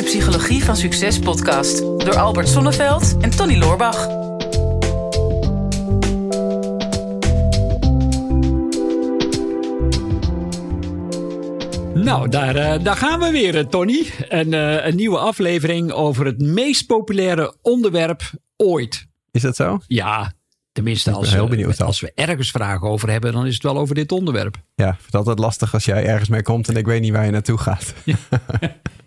de Psychologie van Succes podcast door Albert Sonneveld en Tony Loorbach. Nou, daar, eh, daar gaan we weer, eh, Tony. Een, eh, een nieuwe aflevering over het meest populaire onderwerp ooit. Is dat zo? Ja, tenminste als, heel we- als we ergens vragen over hebben, dan is het wel over dit onderwerp. Ja, het altijd lastig als jij ergens mee komt en ik weet niet waar je naartoe gaat. Ja,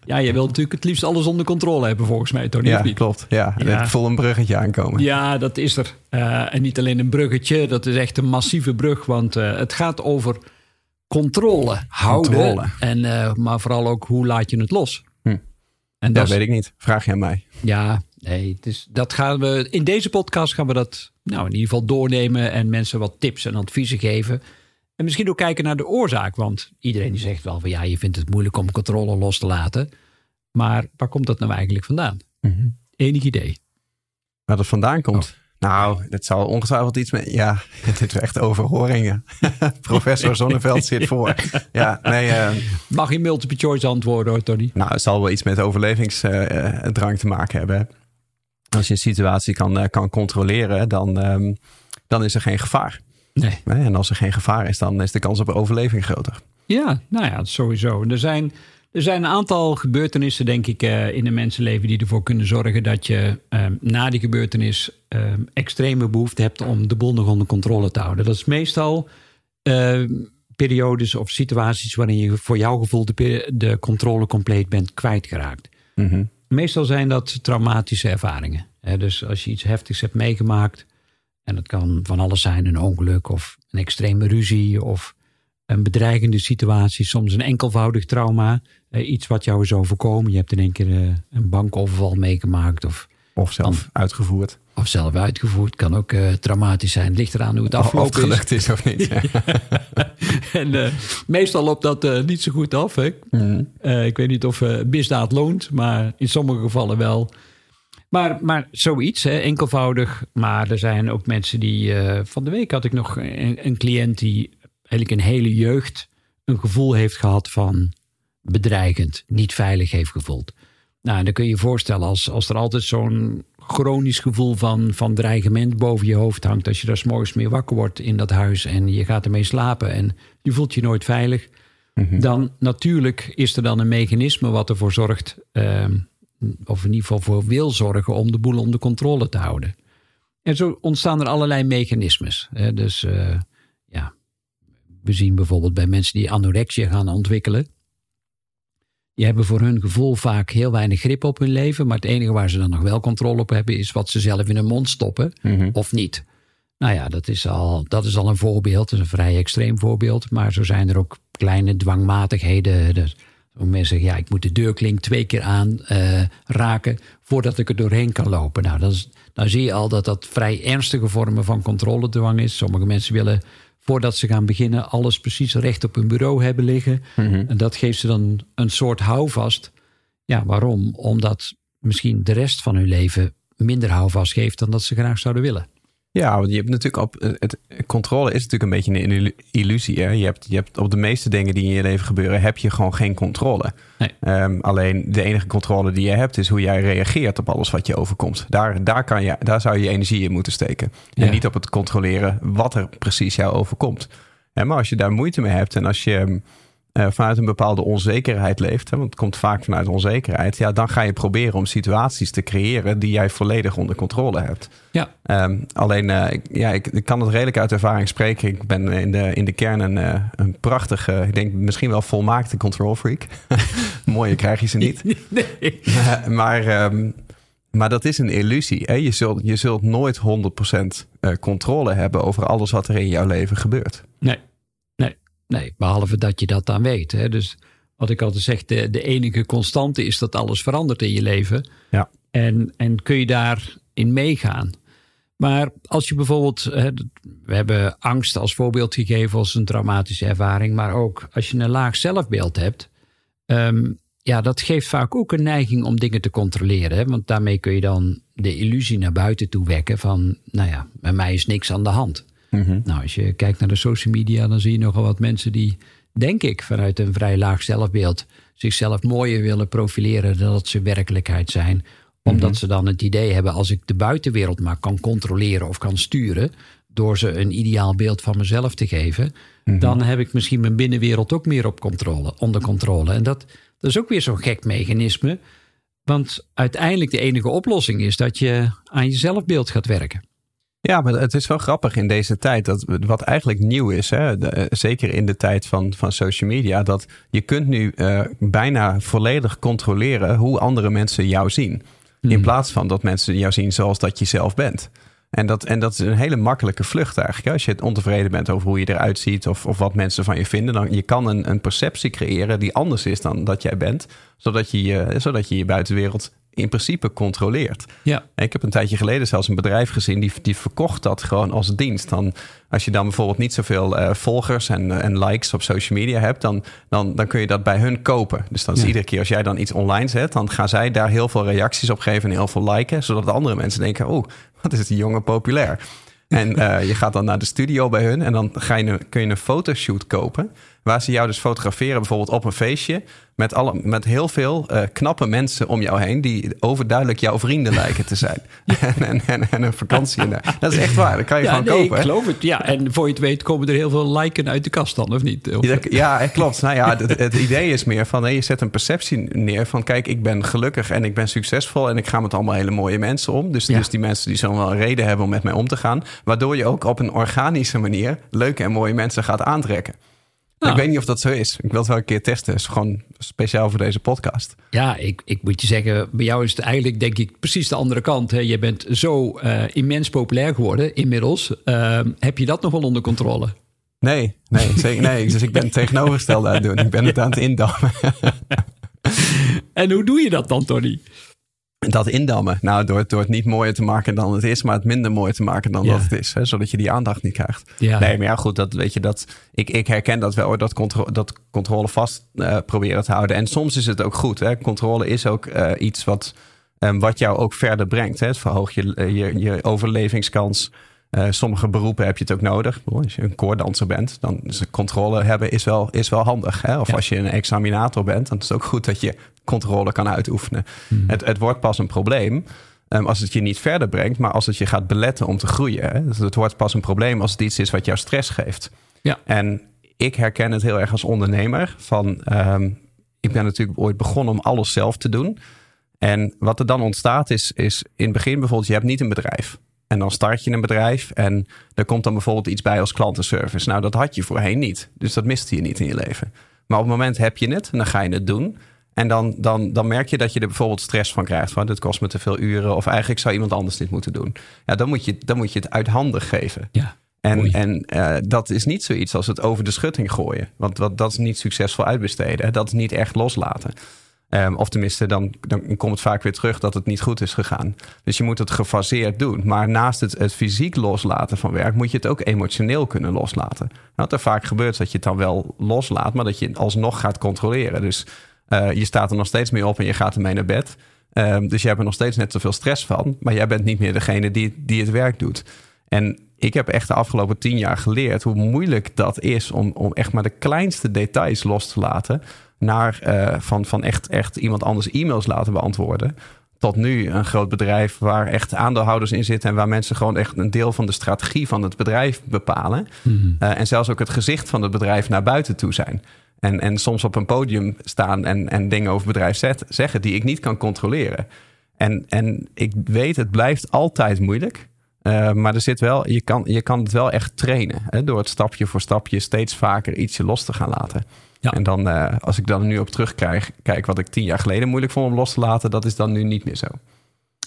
je wilt natuurlijk het liefst alles onder controle hebben, volgens mij, Tony. Ja, niet? klopt. Ja, Ja. ik voel een bruggetje aankomen. Ja, dat is er. Eh, en niet alleen een bruggetje, dat is echt een massieve brug. Want eh, het gaat over controle houden. Controle. En, eh, maar vooral ook hoe laat je het los. Hm. En Dat dat is- weet ik niet. Vraag je aan mij. Ja, nee, is, dat gaan we, in deze podcast gaan we dat nou, in ieder geval doornemen en mensen wat tips en adviezen geven. En misschien ook kijken naar de oorzaak, want iedereen die zegt wel van ja, je vindt het moeilijk om controle los te laten. Maar waar komt dat nou eigenlijk vandaan? Enig idee. Waar dat vandaan komt. Oh. Nou, dat zal ongetwijfeld iets met... Ja, dit is echt overhoringen. Professor Zonneveld zit voor. Ja, nee... eh, Mag je multiple choice antwoorden hoor, Tony? nou, het zal wel iets met overlevingsdrang te maken hebben. Als je een situatie kan, eh, kan controleren, dan, ehm, dan is er geen gevaar. Nee. En als er geen gevaar is, dan is de kans op overleving groter. Ja, nou ja, sowieso. Er zijn, er zijn een aantal gebeurtenissen, denk ik, eh, in een mensenleven die ervoor kunnen zorgen dat je eh, na die gebeurtenis eh, extreme behoefte hebt om de boel nog onder controle te houden. Dat is meestal eh, periodes of situaties waarin je voor jouw gevoel de, de controle compleet bent kwijtgeraakt. Mhm. Meestal zijn dat traumatische ervaringen. Hè, dus als je iets heftigs hebt meegemaakt, en dat kan van alles zijn: een ongeluk of een extreme ruzie of een bedreigende situatie, soms een enkelvoudig trauma, eh, iets wat jou is overkomen. Je hebt in één keer eh, een bankoverval meegemaakt of, Of zelf uitgevoerd. of zelf uitgevoerd. Kan ook eh, traumatisch zijn. Ligt eraan hoe het Of het afgelopen is. of niet. en meestal loopt dat niet zo goed af. Hè? Mhm. Eh, ik weet niet of misdaad loont, maar in sommige gevallen wel. Maar, maar zoiets, hè, enkelvoudig. Maar er zijn ook mensen die. van de week had ik nog een, een cliënt die eigenlijk een hele jeugd een gevoel heeft gehad van bedreigend, niet veilig heeft gevoeld. Nou, en dan kun je je voorstellen als, als er altijd zo'n chronisch gevoel van, van dreigement boven je hoofd hangt. Als je daar 's morgens mee wakker wordt in dat huis en je gaat ermee slapen en je voelt je nooit veilig. Dan natuurlijk is er dan een mechanisme wat ervoor zorgt, ehm, of in ieder geval voor wil zorgen om de boel onder controle te houden. En zo ontstaan er allerlei mechanismes. Hè. Dus eh, we zien bijvoorbeeld bij mensen die anorexia gaan ontwikkelen. Die hebben voor hun gevoel vaak heel weinig grip op hun leven. Maar het enige waar ze dan nog wel controle op hebben, is wat ze zelf in hun mond stoppen Mhm. of niet. Nou ja, dat is, al, dat is al een voorbeeld. Dat is een vrij extreem voorbeeld. Maar zo zijn er ook kleine dwangmatigheden. Dus mensen zeggen, ja, ik moet de deurklink twee keer aan eh, raken voordat ik er doorheen kan lopen. Nou, dan zie je al dat dat vrij ernstige vormen van controledwang is. Sommige mensen willen, voordat ze gaan beginnen, alles precies recht op hun bureau hebben liggen. En dat geeft ze dan een soort houvast. Ja, waarom? Omdat misschien de rest van hun leven minder houvast geeft dan dat ze graag zouden willen. Ja, want je hebt natuurlijk op het controle is natuurlijk een beetje een illu- illusie. Hè? Je, hebt, je hebt op de meeste dingen die in je leven gebeuren, heb je gewoon geen controle. Nee. Ehm, alleen de enige controle die je hebt, is hoe jij reageert op alles wat je overkomt. Daar, daar, kan je, daar zou je energie in moeten steken. En niet op het controleren wat er precies jou overkomt. Maar als je daar moeite mee hebt en als je eh, vanuit een bepaalde onzekerheid leeft, hè, want het komt vaak vanuit onzekerheid, ja, dan ga je proberen om situaties te creëren die jij volledig onder controle hebt. Ja, Ehm, alleen, eh, ik, ja, ik, ik kan het redelijk uit ervaring spreken. Ik ben in de, in de kern een, eh, een prachtige, ik denk misschien wel volmaakte control freak. Mooier krijg je ze niet. nee. maar, ehm, maar dat is een illusie. Hè? Je, zult, je zult nooit 100% eh, controle hebben over alles wat er in jouw leven gebeurt. Nee, nee. Behalve dat je dat dan weet. Hè. Dus wat ik altijd zeg, de, de enige constante is dat alles verandert in je leven. Ja. En, en kun je daarin meegaan. Maar als je bijvoorbeeld, hè, we hebben angst als voorbeeld gegeven als een traumatische ervaring, maar ook als je een laag zelfbeeld hebt, ehm, ja, dat geeft vaak ook een neiging om dingen te controleren. Hè? Want daarmee kun je dan de illusie naar buiten toe wekken van, nou ja, bij mij is niks aan de hand. Nou, als je kijkt naar de social media, dan zie je nogal wat mensen die denk ik, vanuit een vrij laag zelfbeeld zichzelf mooier willen profileren dan dat ze werkelijkheid zijn. Omdat Mhm. ze dan het idee hebben, als ik de buitenwereld maar kan controleren of kan sturen, door ze een ideaal beeld van mezelf te geven, Mhm. dan heb ik misschien mijn binnenwereld ook meer op controle, onder controle. En dat, dat is ook weer zo'n gek mechanisme. Want uiteindelijk de enige oplossing is dat je aan je zelfbeeld gaat werken. Ja, maar het is wel grappig in deze tijd. Dat, wat eigenlijk nieuw is, hè, de- eh, zeker in de tijd van, van social media, dat je kunt nu eh, bijna volledig controleren hoe andere mensen jou zien. In plaats van dat mensen jou zien zoals dat je zelf bent. En dat, en dat is een hele makkelijke vlucht eigenlijk. hè. Als je ontevreden bent over hoe je eruit ziet of, of wat mensen van je vinden, dan je kan een, een perceptie creëren die anders is dan dat jij bent, zodat je je, zodat je, je buitenwereld in principe controleert. Ja. Ik heb een tijdje geleden zelfs een bedrijf gezien die, die verkocht dat gewoon als dienst. Dan, als je dan bijvoorbeeld niet zoveel eh, volgers en, en likes op social media hebt, dan, dan, dan kun je dat bij hun kopen. Dus dan is Ja. iedere keer als jij dan iets online zet, dan gaan zij daar heel veel reacties op geven en heel veel liken, zodat de andere mensen denken, oh, wat is die jongen populair. En eh, je gaat dan naar de studio bij hun en dan ga je kun je een fotoshoot kopen. Waar ze jou dus fotograferen, bijvoorbeeld op een feestje. Met, alle, met heel veel eh, knappe mensen om jou heen. die overduidelijk jouw vrienden lijken te zijn. en, en, en, en een vakantie. daar. Dat is echt waar, dat kan je Ja, gewoon nee, kopen. ik hè? geloof het. Ja, en voor je het weet komen er heel veel liken uit de kast dan, of niet? Of- Ja, klopt. Nou ja, het, het idee is meer van hey, je zet een perceptie neer van kijk, ik ben gelukkig en ik ben succesvol en ik ga met allemaal hele mooie mensen om. Dus, dus die mensen die zullen wel een reden hebben om met mij om te gaan. Waardoor je ook op een organische manier leuke en mooie mensen gaat aantrekken. Nou. Ik weet niet of dat zo is. Ik wil het wel een keer testen. Het is gewoon speciaal voor deze podcast. Ja, ik, ik moet je zeggen, bij jou is het eigenlijk denk ik precies de andere kant. Hè. Je bent zo eh, immens populair geworden inmiddels. Ehm, heb je dat nog wel onder controle? Nee, nee, zeker, nee. Dus ik ben het tegenovergestelde aan het doen. Ik ben het aan het indammen. En hoe doe je dat dan, Tony? Dat indammen. Nou, door, het- door het niet mooier te maken dan het is, maar het minder mooi te maken dan Ja. dat het is. Hè, zodat je die aandacht niet krijgt. Ja. Nee, maar ja, goed, dat weet je, dat, ik, ik herken dat wel, dat, contro dat controle vast eh, proberen te houden. En soms is het ook goed. Hè. Controle is ook eh, iets wat, eh, wat jou ook verder brengt. Hè. Het verhoogt je, eh, je, je overlevingskans. Eh, sommige beroepen heb je het ook nodig. Als je een koordanser bent, dan is controle hebben is wel, is wel handig. Hè? Of Ja. als je een examinator bent, dan is het ook goed dat je controle kan uitoefenen. Het, het wordt pas een probleem ehm, als het je niet verder brengt, maar als het je gaat beletten om te groeien. Hè? Dus het wordt pas een probleem als het iets is wat jou stress geeft. Ja. En ik herken het heel erg als ondernemer. Van, ehm, ik ben natuurlijk ooit begonnen om alles zelf te doen. En wat er dan ontstaat is, is in het begin bijvoorbeeld, je hebt niet een bedrijf. En dan start je een bedrijf en er komt dan bijvoorbeeld iets bij als klantenservice. Nou, dat had je voorheen niet. Dus dat miste je niet in je leven. Maar op het moment heb je het en dan ga je het doen. En dan, dan, dan merk je dat je er bijvoorbeeld stress van krijgt. Van dit kost me te veel uren. Of eigenlijk zou iemand anders dit moeten doen. Ja, dan moet je, dan moet je het uit handen geven. Ja. En, en eh, dat is niet zoiets als het over de schutting gooien. Want wat, dat is niet succesvol uitbesteden. Dat is niet echt loslaten. Ehm, of tenminste, dan, dan komt het vaak weer terug dat het niet goed is gegaan. Dus je moet het gefaseerd doen. Maar naast het, fysiek loslaten van werk, moet je het ook emotioneel kunnen loslaten. Wat er vaak gebeurt, dat je het dan wel loslaat, maar dat je het alsnog gaat controleren. Dus eh, je staat er nog steeds mee op en je gaat ermee naar bed. Ehm, dus je hebt er nog steeds net zoveel stress van. Maar jij bent niet meer degene die, die het werk doet. En ik heb echt de afgelopen tien jaar geleerd hoe moeilijk dat is om, om echt maar de kleinste details los te laten. Naar eh, van, van echt, echt iemand anders e-mails laten beantwoorden. Tot nu een groot bedrijf waar echt aandeelhouders in zitten. En waar mensen gewoon echt een deel van de strategie van het bedrijf bepalen. Eh, en zelfs ook het gezicht van het bedrijf naar buiten toe zijn. En, en soms op een podium staan en, en dingen over bedrijf zet, zeggen die ik niet kan controleren. En, en ik weet, het blijft altijd moeilijk. Uh, maar er zit wel, je, kan, je kan het wel echt trainen. Hè, door het stapje voor stapje steeds vaker ietsje los te gaan laten. Ja. En dan, uh, als ik dan nu op terugkrijg, kijk wat ik tien jaar geleden moeilijk vond om los te laten, dat is dan nu niet meer zo.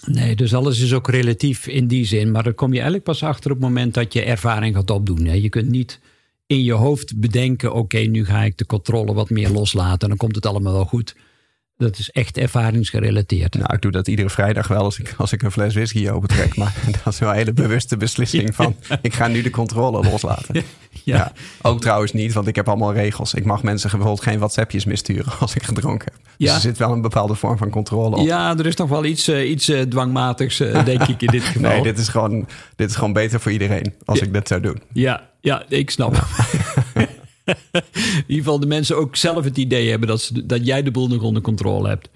Nee, dus alles is ook relatief in die zin. Maar dan kom je eigenlijk pas achter op het moment dat je ervaring gaat opdoen. Hè. Je kunt niet in je hoofd bedenken: oké, nu ga ik de controle wat meer loslaten. En dan komt het allemaal wel goed. Dat is echt ervaringsgerelateerd. Nou, ik doe dat iedere vrijdag wel als ik, als ik een fles whisky opentrek. Maar dat is wel een hele bewuste beslissing van... ik ga nu de controle loslaten. Ja. ja. Ook trouwens niet, want ik heb allemaal regels. Ik mag mensen bijvoorbeeld geen WhatsAppjes missturen als ik gedronken heb. Dus Ja. er zit wel een bepaalde vorm van controle op. Ja, er is nog wel iets, uh, iets uh, dwangmatigs, uh, denk ik, in dit geval. Nee, dit is gewoon, dit is gewoon beter voor iedereen als Ja. ik dit zou doen. Ja, ja ik snap. in ieder geval de mensen ook zelf het idee hebben dat, ze, dat jij de boel nog onder controle hebt.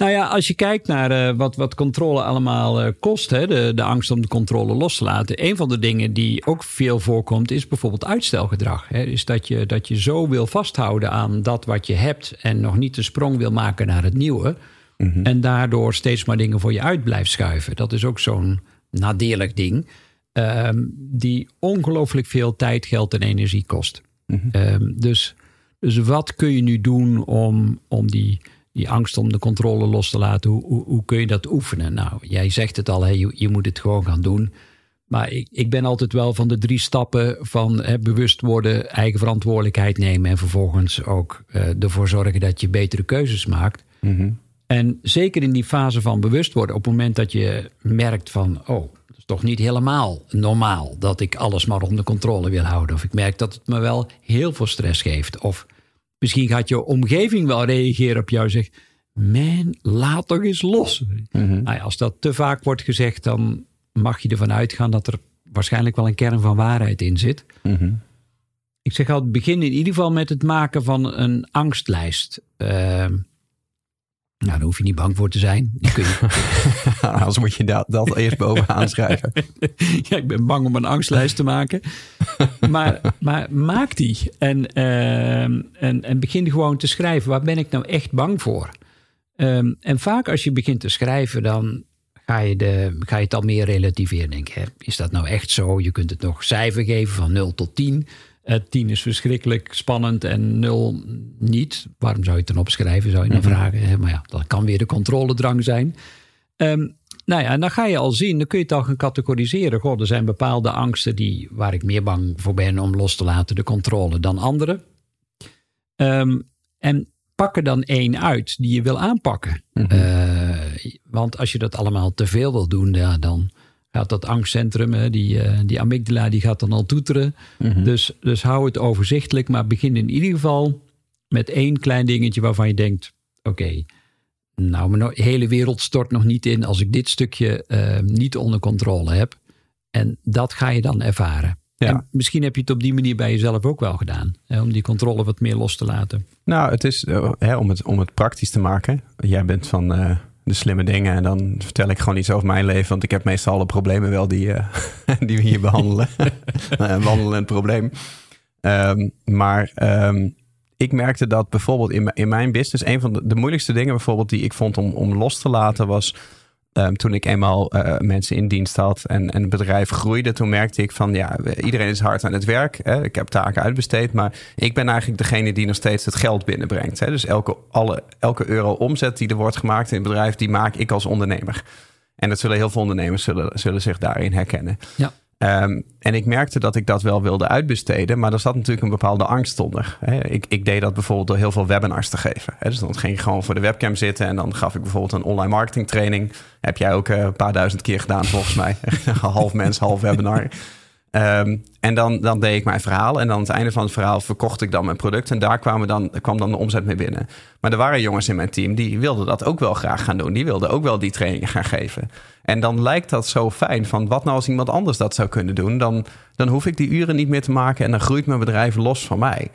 Nou ja, als je kijkt naar uh, wat, wat controle allemaal uh, kost, hè, de, de angst om de controle los te laten. Een van de dingen die ook veel voorkomt, is bijvoorbeeld uitstelgedrag. Hè. Is dat je, dat je zo wil vasthouden aan dat wat je hebt en nog niet de sprong wil maken naar het nieuwe. Mm -hmm. En daardoor steeds maar dingen voor je uit blijft schuiven. Dat is ook zo'n nadelig ding. Um, die ongelooflijk veel tijd, geld en energie kost. Mm -hmm. um, dus, dus wat kun je nu doen om, om die, die angst om de controle los te laten? Hoe, hoe, hoe kun je dat oefenen? Nou, jij zegt het al, hè, je, je moet het gewoon gaan doen. Maar ik, ik ben altijd wel van de drie stappen van hè, bewust worden, eigen verantwoordelijkheid nemen en vervolgens ook uh, ervoor zorgen dat je betere keuzes maakt. Mm -hmm. En zeker in die fase van bewust worden, op het moment dat je merkt van, oh, toch niet helemaal normaal dat ik alles maar onder controle wil houden. Of ik merk dat het me wel heel veel stress geeft. Of misschien gaat je omgeving wel reageren op jou en zegt, man, laat toch eens los. Mm -hmm. nou ja, als dat te vaak wordt gezegd, dan mag je ervan uitgaan dat er waarschijnlijk wel een kern van waarheid in zit. Mm -hmm. Ik zeg altijd, begin in ieder geval met het maken van een angstlijst. Uh, nou, daar hoef je niet bang voor te zijn. Die kun je... Anders moet je dat, dat eerst bovenaan schrijven. ja, ik ben bang om een angstlijst te maken. maar, maar maak die. En, uh, en, en begin gewoon te schrijven. Waar ben ik nou echt bang voor? Um, en vaak als je begint te schrijven, dan ga je, de, ga je het al meer relativeren. Denk, hè, is dat nou echt zo? Je kunt het nog cijfer geven van 0 tot 10. Uh, 10 is verschrikkelijk spannend en 0 niet. Waarom zou je het dan opschrijven, zou je dan mm -hmm. vragen. Maar ja, dat kan weer de controledrang zijn. Um, nou ja, en dan ga je al zien, dan kun je het al gaan categoriseren. Goh, er zijn bepaalde angsten die, waar ik meer bang voor ben om los te laten, de controle, dan andere. Um, en pak er dan één uit die je wil aanpakken. Mm -hmm. uh, want als je dat allemaal te veel wil doen, ja, dan gaat dat angstcentrum, die, uh, die amygdala, die gaat dan al toeteren. Mm -hmm. dus, dus hou het overzichtelijk, maar begin in ieder geval met één klein dingetje waarvan je denkt: oké, okay, nou, mijn hele wereld stort nog niet in als ik dit stukje uh, niet onder controle heb. En dat ga je dan ervaren. Ja. En misschien heb je het op die manier bij jezelf ook wel gedaan. Hè, om die controle wat meer los te laten. Nou, het is uh, hè, om, het, om het praktisch te maken. Jij bent van de slimme dingen. En dan vertel ik gewoon iets over mijn leven. Want ik heb meestal alle problemen wel die, uh, die we hier behandelen. een wandelend probleem. Um, maar um, ik merkte dat bijvoorbeeld in, in mijn business... een van de, de moeilijkste dingen bijvoorbeeld die ik vond om, om los te laten was... Um, toen ik eenmaal uh, mensen in dienst had en, en het bedrijf groeide, toen merkte ik van ja, iedereen is hard aan het werk. Hè? Ik heb taken uitbesteed, maar ik ben eigenlijk degene die nog steeds het geld binnenbrengt. Hè? Dus elke, alle, elke euro omzet die er wordt gemaakt in het bedrijf, die maak ik als ondernemer. En dat zullen heel veel ondernemers zullen, zullen zich daarin herkennen. Ja. Um, en ik merkte dat ik dat wel wilde uitbesteden, maar er zat natuurlijk een bepaalde angst onder. Ik, ik, deed dat bijvoorbeeld door heel veel webinars te geven. Dus dan ging ik gewoon voor de webcam zitten en dan gaf ik bijvoorbeeld een online marketing training. Heb jij ook een paar duizend keer gedaan volgens mij. half mens, half webinar. Um, en dan, dan deed ik mijn verhaal. En aan het einde van het verhaal verkocht ik dan mijn product. En daar kwam dan, kwam dan de omzet mee binnen. Maar er waren jongens in mijn team die wilden dat ook wel graag gaan doen. Die wilden ook wel die trainingen gaan geven. En dan lijkt dat zo fijn. Van wat nou als iemand anders dat zou kunnen doen? Dan, dan hoef ik die uren niet meer te maken. En dan groeit mijn bedrijf los van mij.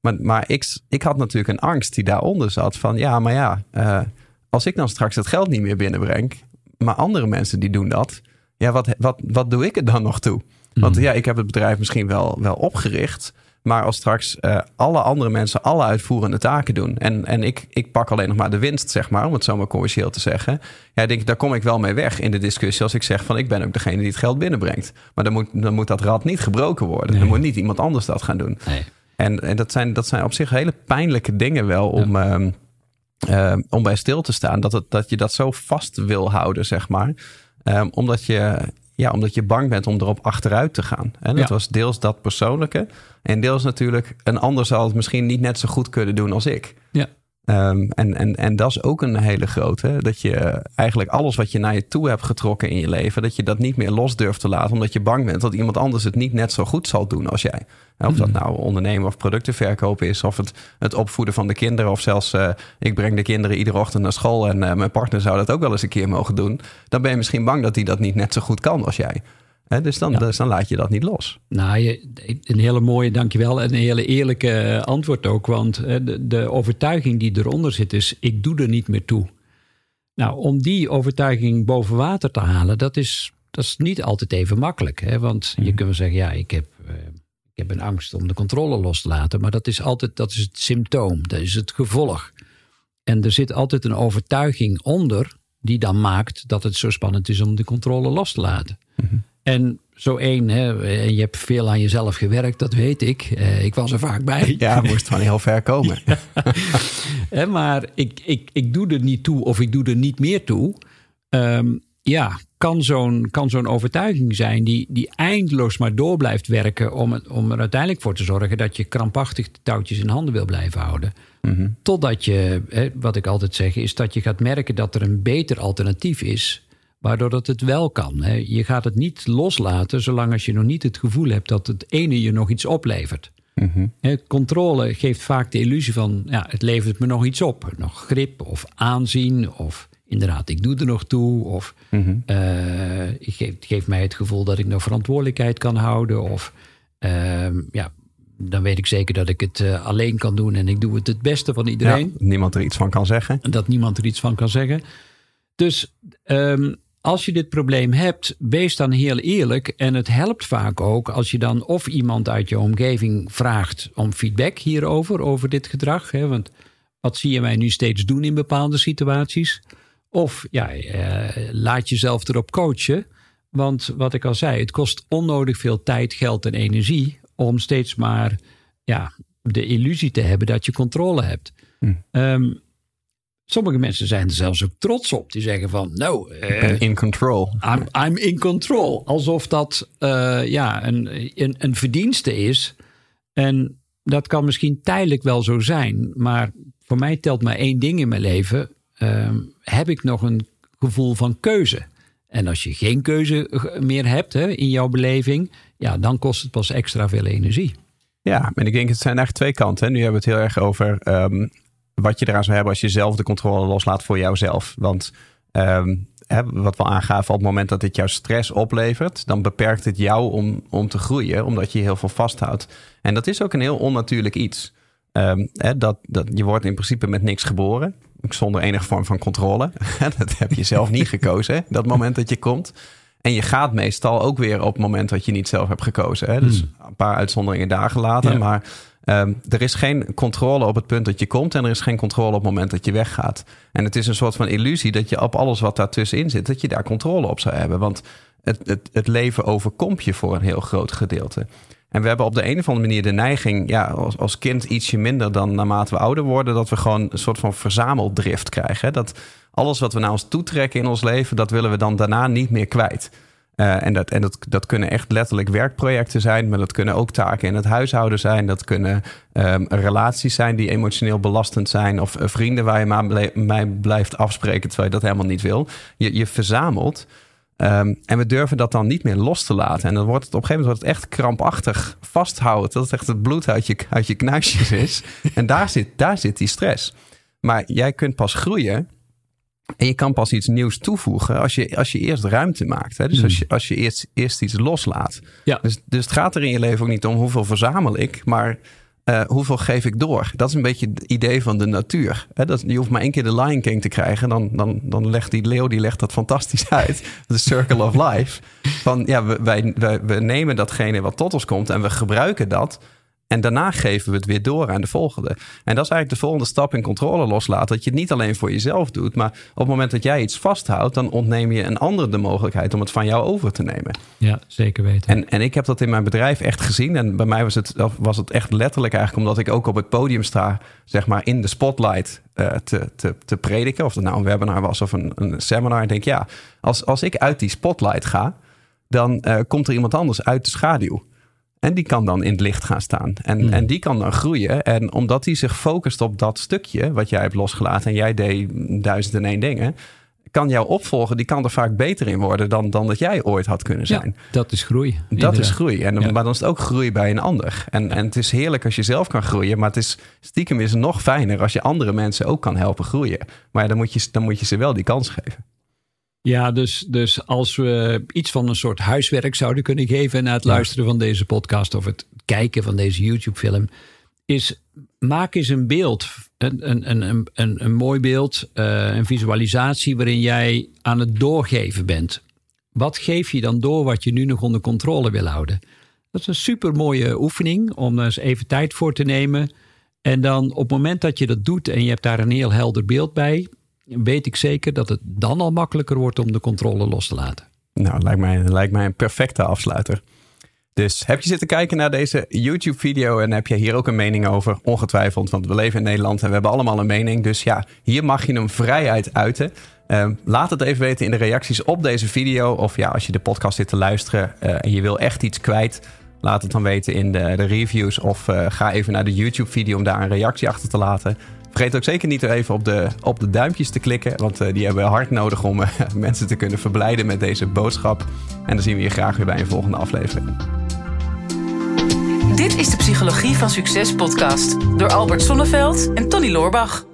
Maar, maar ik, ik had natuurlijk een angst die daaronder zat. Van ja, maar ja, uh, als ik dan straks het geld niet meer binnenbreng. Maar andere mensen die doen dat. Ja, wat, wat, wat doe ik er dan nog toe? Want ja, ik heb het bedrijf misschien wel, wel opgericht. Maar als straks uh, alle andere mensen alle uitvoerende taken doen. En, en ik, ik pak alleen nog maar de winst, zeg maar, om het zo maar commercieel te zeggen. Ja, denk ik, daar kom ik wel mee weg in de discussie. Als ik zeg van ik ben ook degene die het geld binnenbrengt. Maar dan moet, dan moet dat rad niet gebroken worden. Nee. Dan moet niet iemand anders dat gaan doen. Nee. En, en dat, zijn, dat zijn op zich hele pijnlijke dingen wel om. Ja. Um, uh, om bij stil te staan. Dat, het, dat je dat zo vast wil houden, zeg maar. Um, omdat je ja, omdat je bang bent om erop achteruit te gaan. En dat ja. was deels dat persoonlijke. En deels natuurlijk, een ander zal het misschien niet net zo goed kunnen doen als ik. Um, en, en, en dat is ook een hele grote. Dat je eigenlijk alles wat je naar je toe hebt getrokken in je leven, dat je dat niet meer los durft te laten. Omdat je bang bent dat iemand anders het niet net zo goed zal doen als jij. Of dat nou ondernemen of producten verkopen is, of het, het opvoeden van de kinderen, of zelfs uh, ik breng de kinderen iedere ochtend naar school en uh, mijn partner zou dat ook wel eens een keer mogen doen. Dan ben je misschien bang dat hij dat niet net zo goed kan als jij. Dus, dan, dus dan laat je dat niet los. Nou, je, een hele mooie, dankjewel. En een hele eerlijke antwoord ook. Want de, de overtuiging die eronder zit is, ik doe er niet meer toe. Nou, om die overtuiging boven water te halen, dat is, dat is niet altijd even makkelijk. Hè? Want je mhm. kunt wel zeggen, ja, ik heb, uh, ik heb een angst om de controle los te laten. Maar dat is altijd dat is het symptoom, dat is het gevolg. En er zit altijd een overtuiging onder die dan maakt dat het zo spannend is om de controle los te laten. Mhm. En zo één, hè, je hebt veel aan jezelf gewerkt, dat weet ik. Eh, ik was er vaak bij. Ja, moest van heel ver komen. maar ik, ik, ik doe er niet toe of ik doe er niet meer toe. Ehm, ja, kan zo'n kan zo'n overtuiging zijn die, die eindeloos maar door blijft werken om, om er uiteindelijk voor te zorgen dat je krampachtig de touwtjes in handen wil blijven houden. Mhm. Totdat je, hè, wat ik altijd zeg, is dat je gaat merken dat er een beter alternatief is waardoor dat het wel kan. Hè. Je gaat het niet loslaten zolang als je nog niet het gevoel hebt dat het ene je nog iets oplevert. Mm controle geeft vaak de illusie van, ja, het levert me nog iets op. Nog grip of aanzien of inderdaad, ik doe er nog toe. Of mm geeft mij het gevoel dat ik nog verantwoordelijkheid kan houden. Of ehm, ja, dan weet ik zeker dat ik het eh, alleen kan doen en ik doe het het beste van iedereen. Ja, niemand er iets van kan zeggen. Dat niemand er iets van kan zeggen. Dus um, als je dit probleem hebt, wees dan heel eerlijk. En het helpt vaak ook als je dan of iemand uit je omgeving vraagt om feedback hierover, over dit gedrag. Hè? Want wat zie je mij nu steeds doen in bepaalde situaties? Of ja, eh, laat jezelf erop coachen. Want wat ik al zei, het kost onnodig veel tijd, geld en energie om steeds maar ja, de illusie te hebben dat je controle hebt. Hm. Um, Sommige mensen zijn er zelfs ook trots op. Die zeggen van, nou... Uh, in control. I'm, I'm, in control. Alsof dat uh, ja, een, een, een verdienste is. En dat kan misschien tijdelijk wel zo zijn. Maar voor mij telt maar één ding in mijn leven. Uh, heb ik nog een gevoel van keuze? En als je geen keuze meer hebt hè, in jouw beleving... Ja, dan kost het pas extra veel energie. Ja, en ik denk het zijn eigenlijk twee kanten. Nu hebben we het heel erg over... Um, wat je eraan zou hebben als je zelf de controle loslaat voor jouzelf. Want um, hè, wat we aangaven, op het moment dat dit jouw stress oplevert, dan beperkt het jou om, om te groeien, omdat je heel veel vasthoudt. En dat is ook een heel onnatuurlijk iets. Um, hè, dat, dat, je wordt in principe met niks geboren, zonder enige vorm van controle. dat heb je zelf niet gekozen, dat moment dat je komt. En je gaat meestal ook weer op het moment dat je niet zelf hebt gekozen. Hè? Dus hmm. een paar uitzonderingen dagen later. Maar Um, er is geen controle op het punt dat je komt en er is geen controle op het moment dat je weggaat. En het is een soort van illusie dat je op alles wat daartussenin zit, dat je daar controle op zou hebben. Want het, het, het leven overkomt je voor een heel groot gedeelte. En we hebben op de een of andere manier de neiging, ja, als, als kind ietsje minder dan naarmate we ouder worden, dat we gewoon een soort van verzameldrift krijgen. Dat alles wat we naar ons toetrekken in ons leven, dat willen we dan daarna niet meer kwijt. Uh, en dat, en dat, dat kunnen echt letterlijk werkprojecten zijn, maar dat kunnen ook taken in het huishouden zijn. Dat kunnen um, relaties zijn die emotioneel belastend zijn, of uh, vrienden waar je maar mij blijft afspreken terwijl je dat helemaal niet wil. Je, je verzamelt. Um, en we durven dat dan niet meer los te laten. En dan wordt het op een gegeven moment wordt het echt krampachtig vasthouden. Dat het echt het bloed uit je, uit je knuisjes is. en daar zit, daar zit die stress. Maar jij kunt pas groeien en je kan pas iets nieuws toevoegen als je, als je eerst ruimte maakt. Hè? Dus als hmm. je, als je eerst, eerst iets loslaat. Ja. Dus, dus het gaat er in je leven ook niet om hoeveel verzamel ik, maar uh, hoeveel geef ik door? Dat is een beetje het idee van de natuur. Hè? Dat, je hoeft maar één keer de Lion King te krijgen. Dan, dan, dan legt die leeuw die legt dat fantastisch uit. De circle of life. Van ja, we, wij, wij, we nemen datgene wat tot ons komt en we gebruiken dat en daarna geven we het weer door aan de volgende. En dat is eigenlijk de volgende stap in controle loslaten. Dat je het niet alleen voor jezelf doet, maar op het moment dat jij iets vasthoudt, dan ontneem je een ander de mogelijkheid om het van jou over te nemen. Ja, zeker weten. En, en ik heb dat in mijn bedrijf echt gezien. En bij mij was het, was het echt letterlijk eigenlijk omdat ik ook op het podium sta, zeg maar in de spotlight uh, te, te, te prediken. Of het nou een webinar was of een, een seminar. Ik denk, ja, als, als ik uit die spotlight ga, dan uh, komt er iemand anders uit de schaduw. En die kan dan in het licht gaan staan. En, hmm. en die kan dan groeien. En omdat die zich focust op dat stukje wat jij hebt losgelaten. En jij deed duizend en één dingen. Kan jouw opvolger, die kan er vaak beter in worden dan, dan dat jij ooit had kunnen zijn. Ja, dat is groei. Dat is groei. En, Maar dan is het ook groei bij een ander. En, en het is heerlijk als je zelf kan groeien. Maar het is, stiekem is het nog fijner als je andere mensen ook kan helpen groeien. Maar dan moet je, dan moet je ze wel die kans geven. Ja, dus, dus als we iets van een soort huiswerk zouden kunnen geven na het luisteren van deze podcast of het kijken van deze YouTube-film, is maak eens een beeld, een, een, een, een, een mooi beeld, uh, een visualisatie waarin jij aan het doorgeven bent. Wat geef je dan door wat je nu nog onder controle wil houden? Dat is een super mooie oefening om eens even tijd voor te nemen. En dan op het moment dat je dat doet en je hebt daar een heel helder beeld bij, weet ik zeker dat het dan al makkelijker wordt om de controle los te laten. Nou, lijkt mij, lijkt mij een perfecte afsluiter. Dus heb je zitten kijken naar deze YouTube-video en heb je hier ook een mening over? Ongetwijfeld, want we leven in Nederland en we hebben allemaal een mening. Dus ja, hier mag je hem vrijheid uiten. Uh, laat het even weten in de reacties op deze video. Of ja, als je de podcast zit te luisteren uh, en je wil echt iets kwijt, laat het dan weten in de, de reviews. Of uh, ga even naar de YouTube-video om daar een reactie achter te laten. Vergeet ook zeker niet even op de, op de duimpjes te klikken. Want uh, die hebben we hard nodig om uh, mensen te kunnen verblijden met deze boodschap. En dan zien we je graag weer bij een volgende aflevering. Dit is de Psychologie van Succes podcast door Albert Sonneveld en Tony Loorbach.